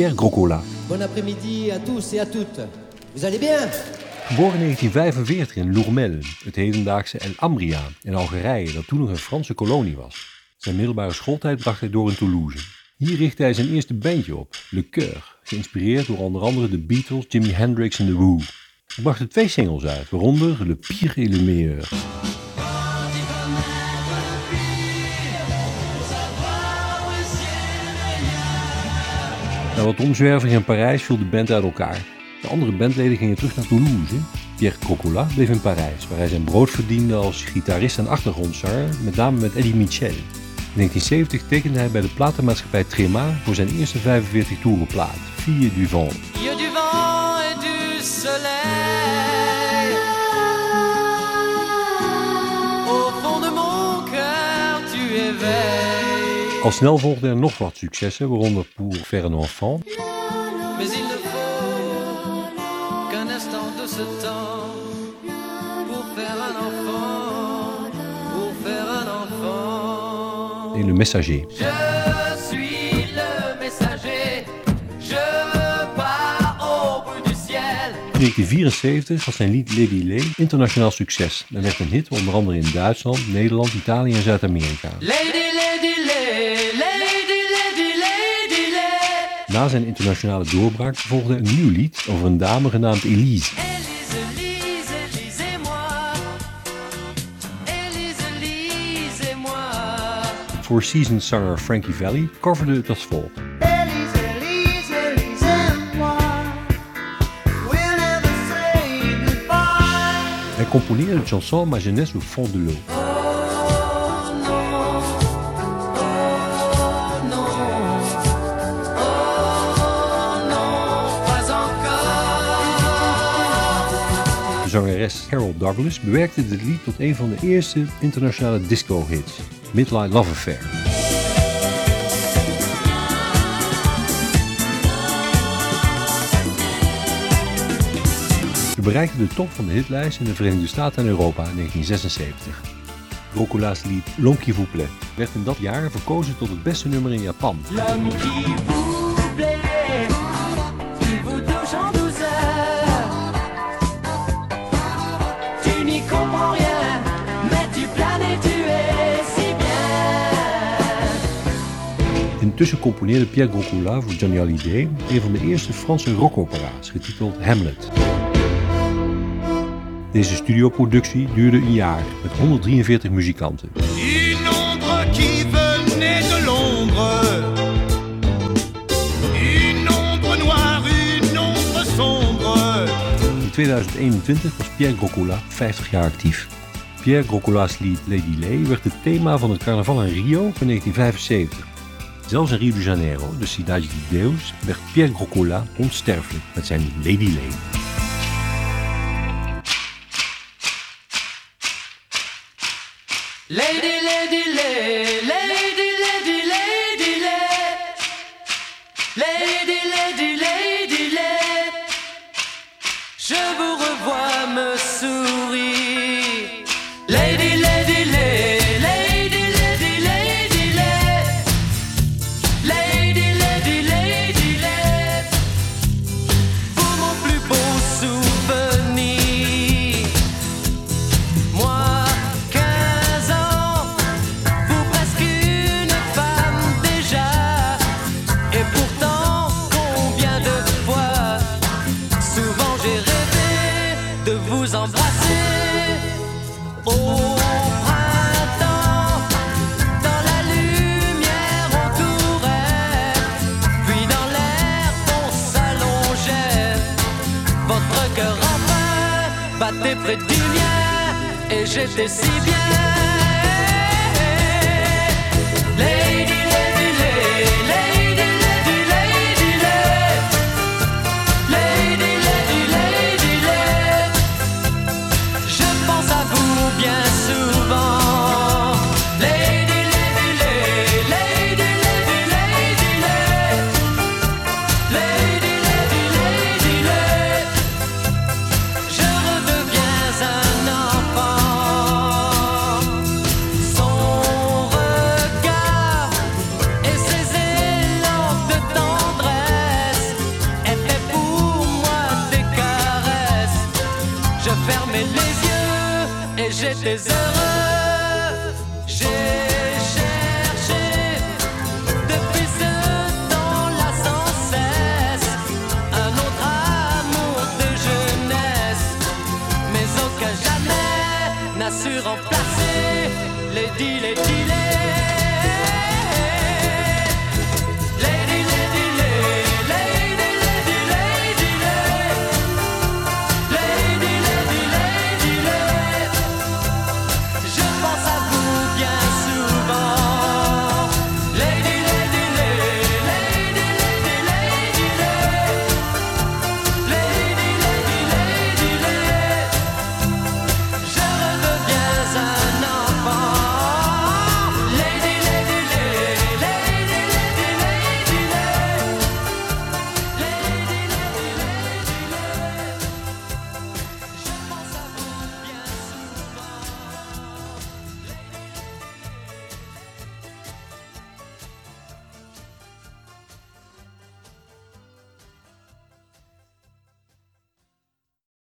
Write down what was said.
Pierre Groccola. Bon après-midi à tous et à toutes. Vous allez bien Geboren in 1945 in Lourmel, het hedendaagse El Ambria in Algerije, dat toen nog een Franse kolonie was. Zijn middelbare schooltijd bracht hij door in Toulouse. Hier richtte hij zijn eerste bandje op, Le Coeur, geïnspireerd door onder andere de Beatles, Jimi Hendrix en The Who. Hij bracht er twee singles uit, waaronder Le Pire et le Meilleur. Na wat omzwerving in Parijs viel de band uit elkaar. De andere bandleden gingen terug naar Toulouse. Pierre Crocola bleef in Parijs, waar hij zijn brood verdiende als gitarist en achtergrondzanger, met name met Eddie Mitchell. In 1970 tekende hij bij de platenmaatschappij Trema voor zijn eerste 45 toeren plaat, du du vent et du soleil. Au fond de mon cœur, tu éveilles. Al snel volgden er nog wat successen, waaronder Pour faire un enfant, et Le Messager. Je suis le messager. Je pars au bout du ciel. In 1974 was zijn lied Lady Lay internationaal succes en werd een hit onder andere in Duitsland, Nederland, Italië en Zuid-Amerika. Lady, lady, lady, Na zijn internationale doorbraak volgde een nieuw lied over een dame genaamd Elise. Four Seasons zanger Frankie Valli coverde het als volgt. Hij componeerde de chanson Ma jeunesse au fond de l'eau. Zangeres Carol Douglas bewerkte dit lied tot een van de eerste internationale disco-hits, Midnight Love Affair. Ze bereikte de top van de hitlijst in de Verenigde Staten en Europa in 1976. Roccola's lied vous plaît werd in dat jaar verkozen tot het beste nummer in Japan. L'homme Intussen componeerde Pierre Groccola voor Johnny Hallyday een van de eerste Franse rockopera's, getiteld Hamlet. Deze studioproductie duurde een jaar met 143 muzikanten. In 2021 was Pierre Groccola 50 jaar actief. Pierre Groccola's lied Lady Lay werd het thema van het carnaval in Rio van 1975. Zelfs in Rio de Janeiro, de Cidade de Deus, werd Pierre Groccola onsterfelijk met zijn Lady Lay. Lady, lady, lady, lady, lady, lay. Lady, lady, lady, lay. Je vous revois me battait près du mien et j'étais si bien. cherché heureux. J'ai cherché depuis ce temps-là sans cesse un autre amour de jeunesse, mais aucun jamais n'a su remplacer les deals, les.